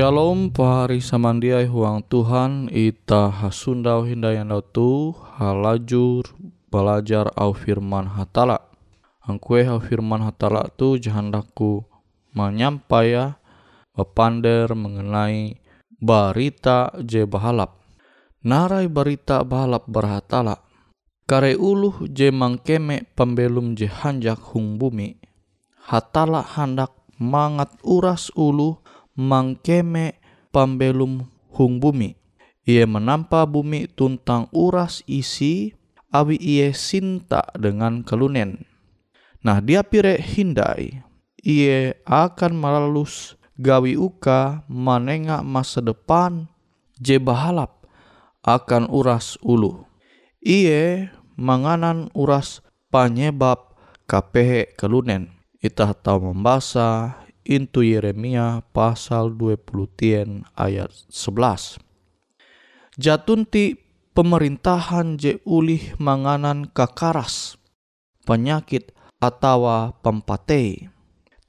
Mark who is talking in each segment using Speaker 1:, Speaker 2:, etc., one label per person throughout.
Speaker 1: Shalom pahari samandiai huang Tuhan ita hasundau hindayandau tu halajur belajar au firman hatala. Angkue au firman hatala tu jahandaku menyampaya bapander mengenai barita je bahalap. Narai barita bahalap berhatala. Kare uluh je mangkeme pembelum je hanjak hung bumi. Hatala handak mangat uras uluh mangkeme pambelum hung bumi. Ia menampa bumi tuntang uras isi awi ia sinta dengan kelunen. Nah dia pire hindai, ia akan melalus gawi uka manenga masa depan je bahalap akan uras ulu. Ia manganan uras panyebab kapehe kelunen. Itah tahu membaca Intu Yeremia pasal 20 tien ayat 11. Jatunti pemerintahan je ulih manganan kakaras, penyakit atau pempate,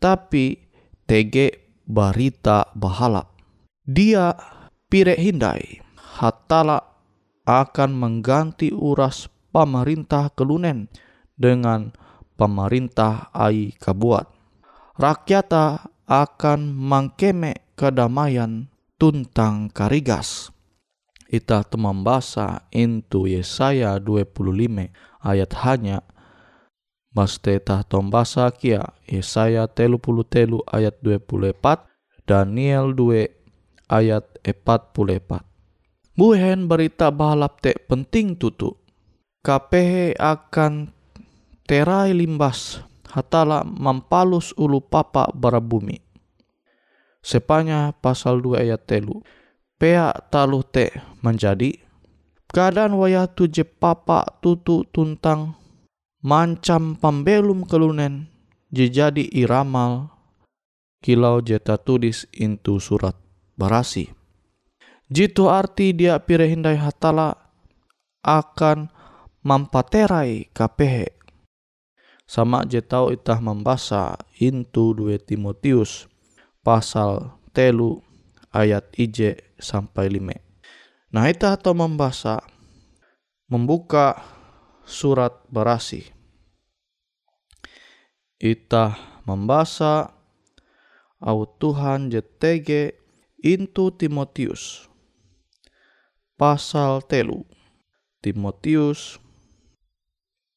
Speaker 1: tapi tege barita bahalap. Dia pire hindai, hatala akan mengganti uras pemerintah kelunen dengan pemerintah ai kabuat rakyata akan mangkeme kedamaian tuntang karigas. Ita temam basa intu Yesaya 25 ayat hanya Maste tah tombasa kia Yesaya telu puluh telu ayat 24 Daniel 2 ayat 44 Buhen berita balap te penting tutu KPH akan terai limbas hatala mampalus ulu papa bara bumi. Sepanya pasal 2 ayat telu. Pea talu te menjadi keadaan wayah tu je papa tutu tuntang mancam pembelum kelunen jadi iramal kilau jeta tulis intu surat barasi. Jitu arti dia pire hindai hatala akan mampaterai kapehe. Sama je tau itah membasa intu 2 Timotius pasal telu ayat ije sampai lima. Nah itah atau membasa membuka surat berasi. Itah membasa au Tuhan JTG intu Timotius pasal telu Timotius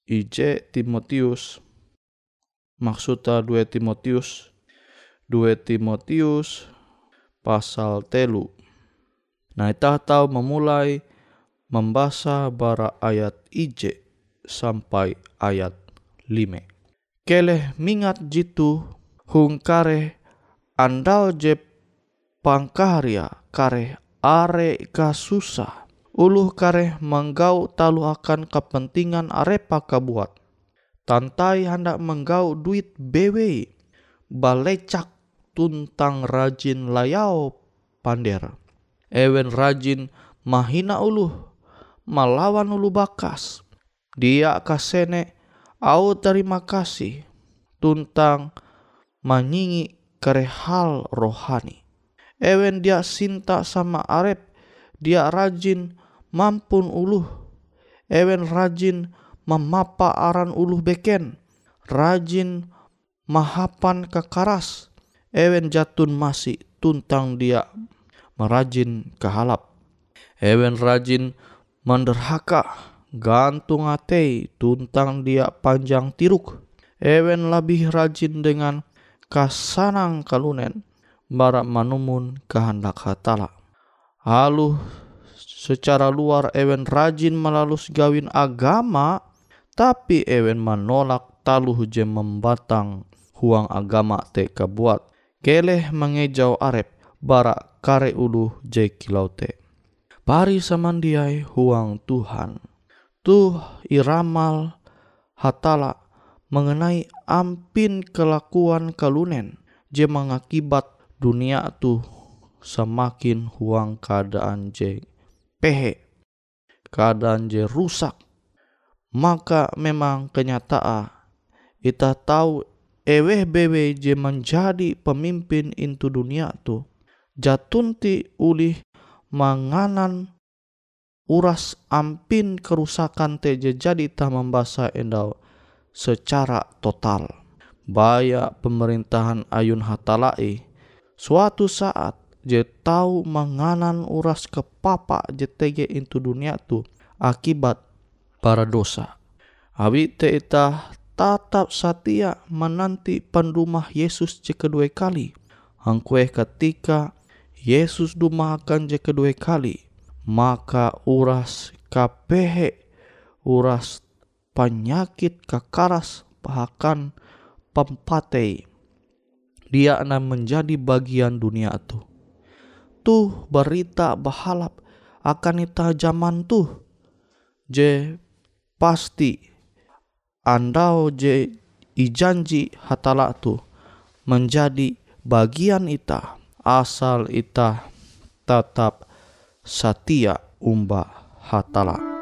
Speaker 1: IJ Timotius maksudnya 2 Timotius. 2 Timotius pasal telu. Nah kita tahu memulai membaca bara ayat IJ sampai ayat 5 keleh mingat jitu hung kare andal je pangkarya kare are kasusah uluh kare menggau talu akan kepentingan arepa kabuat tantai hendak menggau duit bewe balecak tuntang rajin layau pander ewen rajin mahina uluh malawan ulu bakas dia kasene au terima kasih tuntang manyingi kare hal rohani. Ewen dia sinta sama arep, dia rajin mampun uluh. Ewen rajin memapa aran uluh beken, rajin mahapan kekaras. Ewen jatun masih tuntang dia merajin kehalap. Ewen rajin menderhaka, gantung atei tuntang dia panjang tiruk. Ewen lebih rajin dengan kasanang kalunen bara manumun kehendak hatala. Halu secara luar ewen rajin melalus gawin agama tapi ewen menolak taluh je membatang huang agama te kebuat. Keleh mengejau arep bara kare ulu je kilau te. Pari samandiai huang Tuhan. Tuh iramal hatala mengenai ampin kelakuan kalunen je mengakibat dunia tu semakin huang keadaan je pehe keadaan je rusak maka memang kenyataan. Kita tahu eweh bewe je menjadi pemimpin into dunia tu. Jatunti ulih manganan uras ampin kerusakan te jadi tak membasa endau secara total. Baya pemerintahan Ayun Hatalai suatu saat je tahu menganan uras ke papa JTG itu dunia tu. Akibat para dosa. Abi te ita tatap setia menanti pendumah Yesus je kedua kali. Angkue ketika Yesus dumakan je kedua kali, maka uras kapehe uras penyakit kekaras bahkan pempatei dia akan menjadi bagian dunia itu tuh berita bahalap akan ita zaman tuh je pasti andau je ijanji hatala tu menjadi bagian ita asal ita tetap setia umba hatala.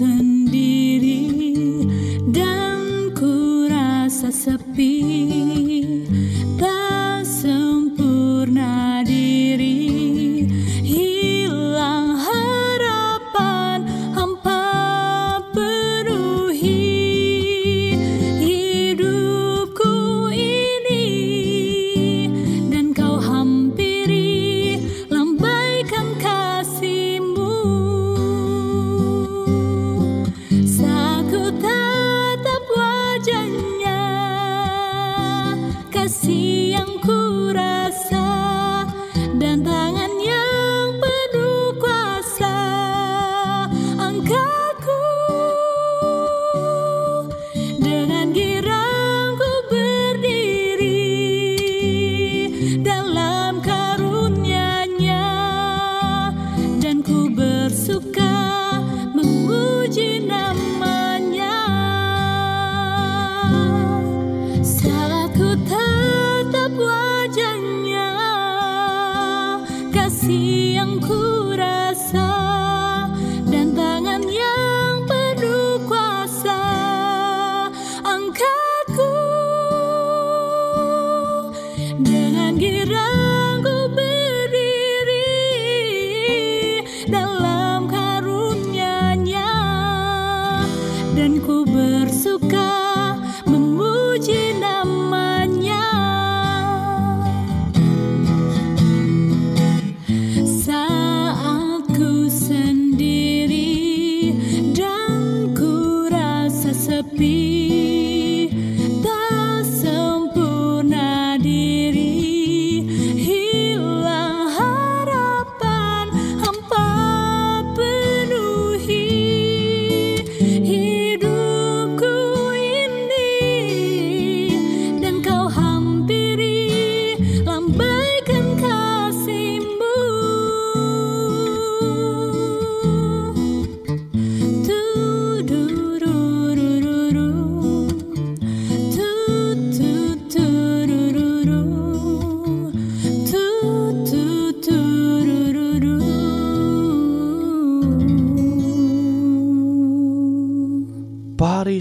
Speaker 2: reason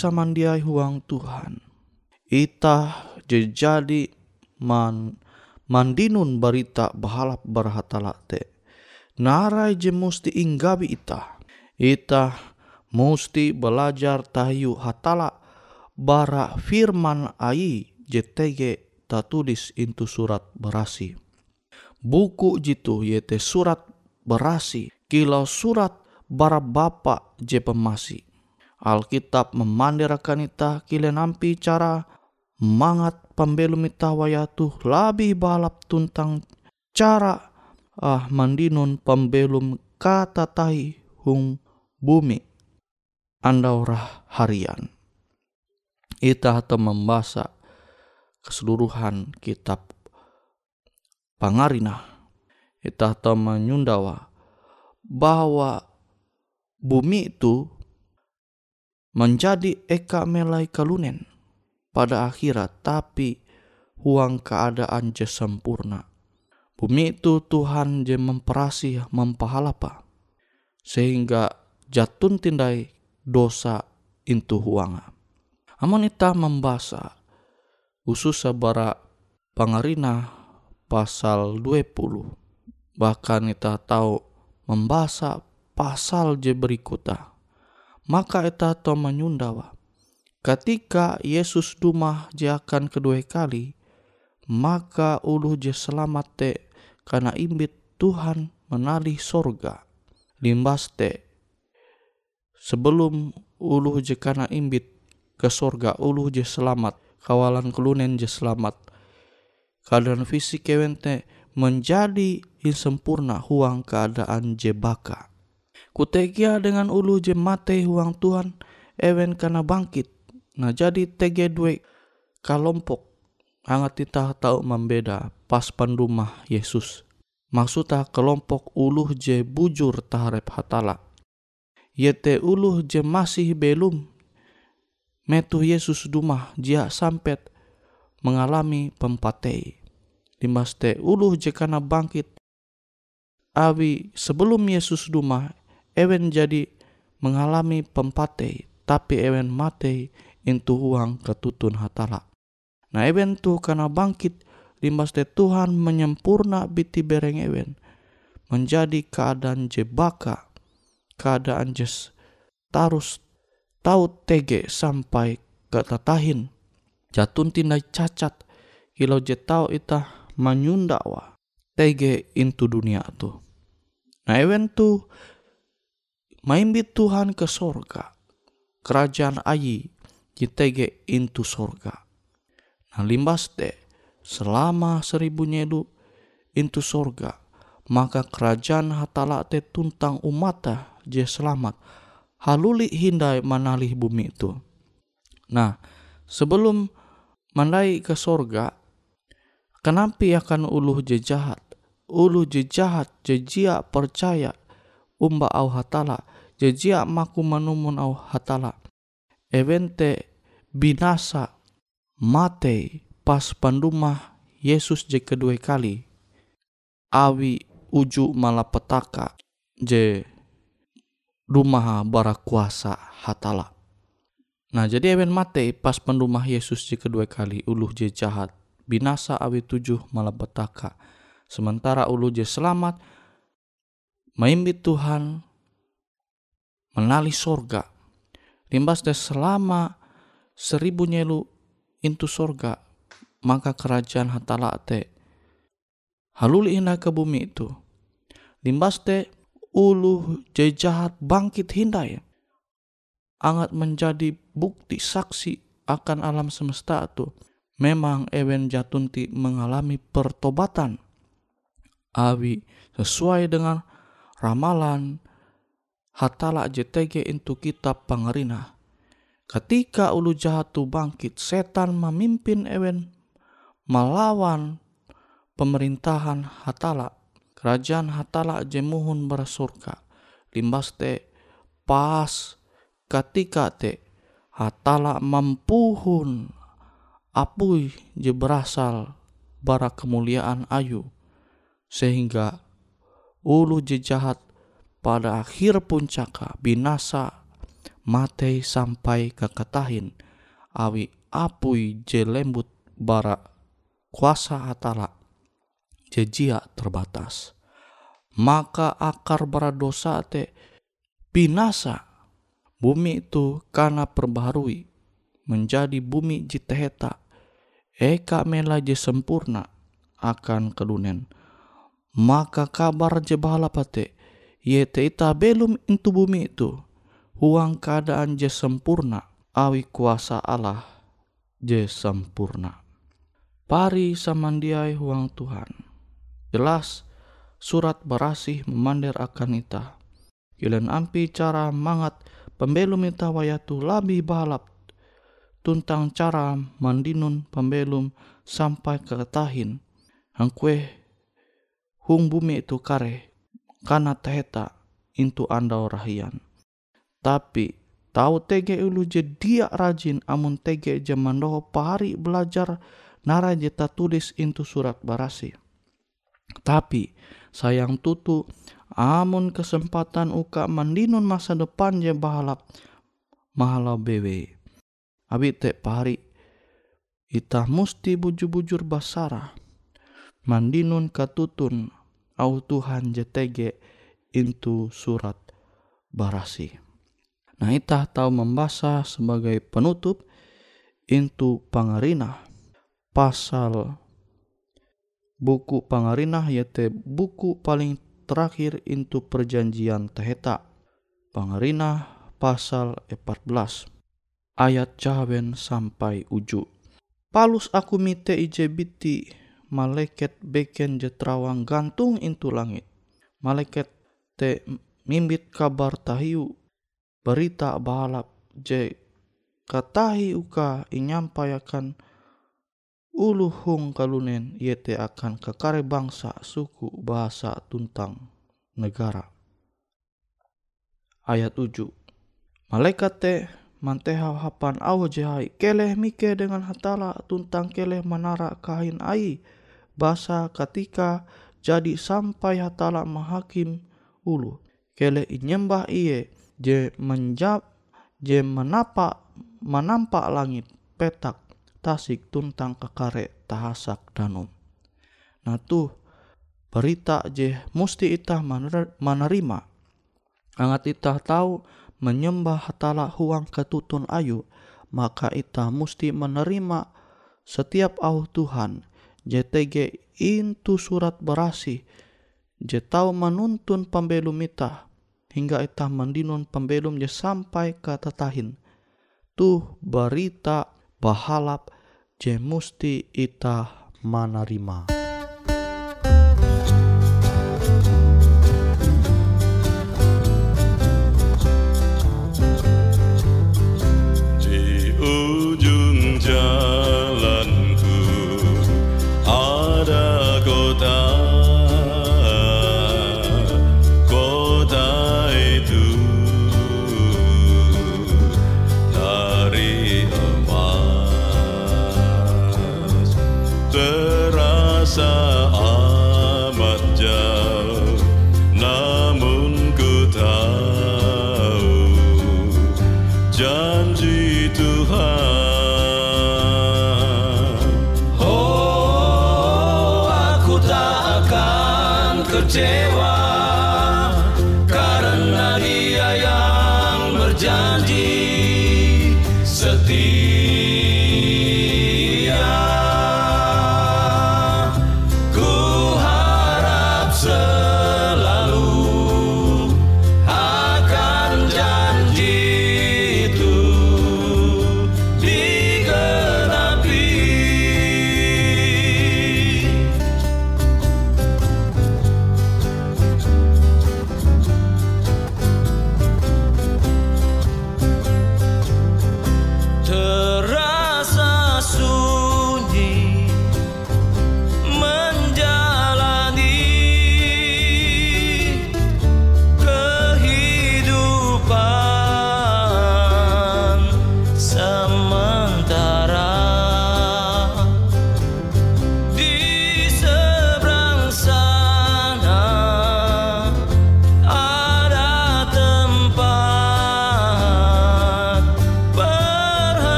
Speaker 1: samandiai huang Tuhan. Itah jadi man mandinun barita bahalap berhatala te. Narai je musti inggabi itah. Itah musti belajar tayu hatala bara firman ai JTG tatulis intu surat berasi. Buku jitu yete surat berasi kilau surat bara bapa je pemasi Alkitab memandirakan ita kile nampi cara mangat pembelum ita wayatu lebih balap tuntang cara ah mandinun pembelum kata tahi hung bumi andaurah harian. Ita atau membaca keseluruhan kitab pangarina. Ita atau menyundawa bahwa bumi itu menjadi eka melai kalunen pada akhirat tapi huang keadaan je sempurna. Bumi itu Tuhan je memperasi mempahalapa sehingga jatun tindai dosa intu huanga. Amun ita membasa usus sabara pangarina pasal 20 bahkan ita tahu membasa pasal je berikutah maka eta to menyundawa. Ketika Yesus dumah akan kedua kali, maka ulu je selamat te karena imbit Tuhan menalih sorga. Limbas te sebelum ulu je karena imbit ke sorga ulu je selamat kawalan kelunen je selamat keadaan fisik kewente menjadi insempurna huang keadaan je baka Kutegia dengan ulu je mate huang Tuhan ewen karena bangkit. Nah jadi tege dua kalompok hangat kita tahu membeda pas pandumah Yesus. Maksudnya kelompok uluh je bujur taharep hatala. Yete uluh je masih belum metu Yesus dumah jia sampet mengalami pempatei. Dimaste uluh je karena bangkit Abi sebelum Yesus dumah ewen jadi mengalami pempate tapi ewen mate intu uang ketutun hatala. Nah ewen tu karena bangkit limbas de Tuhan menyempurna biti bereng ewen menjadi keadaan jebaka keadaan jes tarus tahu tege sampai ke tatahin jatun tindai cacat kilo je tau itah menyundawa tege intu dunia tu. Nah ewen tu maimbit Tuhan ke sorga. Kerajaan ayi jitege intu sorga. Nah limbas de selama seribu nyedu intu sorga. Maka kerajaan hatala te tuntang umata je selamat. Haluli hindai manalih bumi itu. Nah sebelum mandai ke sorga. Kenapa akan uluh je jahat? Uluh je jahat, percaya umba au hatala jejia maku manumun au hatala. Evente binasa mate pas pandumah Yesus je kedua kali. Awi uju malapetaka je rumah bara kuasa hatala. Nah jadi ewen mate pas pendumah Yesus je kedua kali uluh je jahat binasa awi tujuh malapetaka. Sementara uluh je selamat maimbit Tuhan menali sorga. Limbas te selama seribu nyelu intu sorga maka kerajaan hatala te haluli hinda ke bumi itu. Limbas te ulu jahat bangkit hindai angat menjadi bukti saksi akan alam semesta itu memang ewen jatunti mengalami pertobatan. Awi sesuai dengan ramalan hatala JTG itu kitab pangerina. Ketika ulu jahat tu bangkit, setan memimpin ewen melawan pemerintahan hatala. Kerajaan hatala jemuhun bersurga. Limbas te pas ketika te hatala mampuhun apui je berasal bara kemuliaan ayu sehingga ulu je jahat pada akhir puncaka binasa mate sampai ke ketahin awi apui je lembut bara kuasa atala jejia terbatas. Maka akar bara dosa te binasa bumi itu karena perbaharui menjadi bumi jiteheta. Eka melaje sempurna akan kedunen maka kabar je pate ye ita belum intu bumi itu huang keadaan je sempurna awi kuasa Allah je sempurna pari samandiai huang Tuhan. Jelas surat berasih memandir akan ita. Kilen ampi cara mangat pembelum ita wayatu lebih balap. Tuntang cara mandinun pembelum sampai ke tahin hangkue hung bumi itu kare karena teheta intu anda orahian. Tapi tahu tege ulu je dia rajin amun tege zaman doho pahari belajar nara je tulis intu surat barasi. Tapi sayang tutu amun kesempatan uka mandinun masa depan je bahalap mahala bewe. Abi te pahari itah musti bujur-bujur basara mandinun katutun au Tuhan JTG into surat barasi. Nah itah tahu membaca sebagai penutup into pangarina pasal buku pangarina yaitu buku paling terakhir into perjanjian teheta. Pangarina pasal 14 ayat cawen sampai uju. Palus aku mite ijebiti malaikat beken jetrawang gantung intu langit. Malaikat te mimbit kabar tahiu berita balap je katahi uka inyampayakan ulu hung kalunen yete akan kekare bangsa suku bahasa tuntang negara. Ayat 7 Malaikat te manteha hapan awo jehai keleh mike dengan hatala tuntang keleh manara kain ai basa ketika jadi sampai hatala mahakim ulu. Kele inyembah iye je menjab je menapa menampak langit petak tasik tuntang kekare tahasak danum. Nah tuh berita je musti itah menerima angat itah tahu menyembah hatala huang ketutun ayu maka itah musti menerima setiap au Tuhan JTG intu surat berasi je tau menuntun pembelum ita hingga ita mendinun pembelum je sampai ke tetahin tuh berita bahalap je musti ita menerima.
Speaker 2: Gota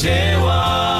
Speaker 2: dzieła.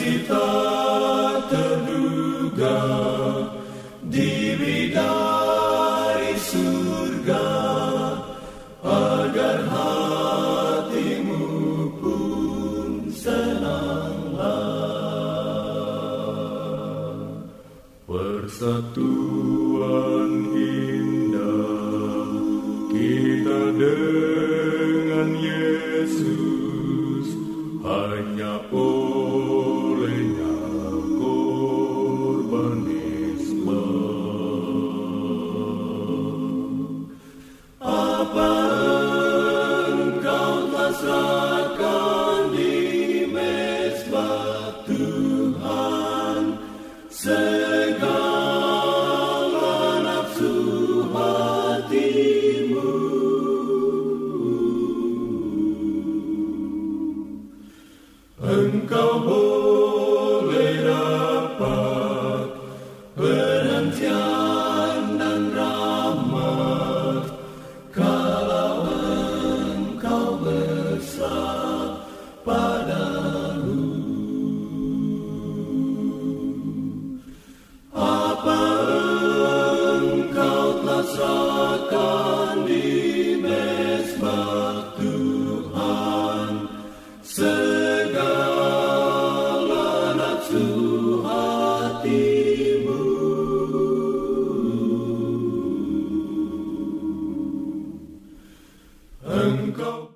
Speaker 2: Kasih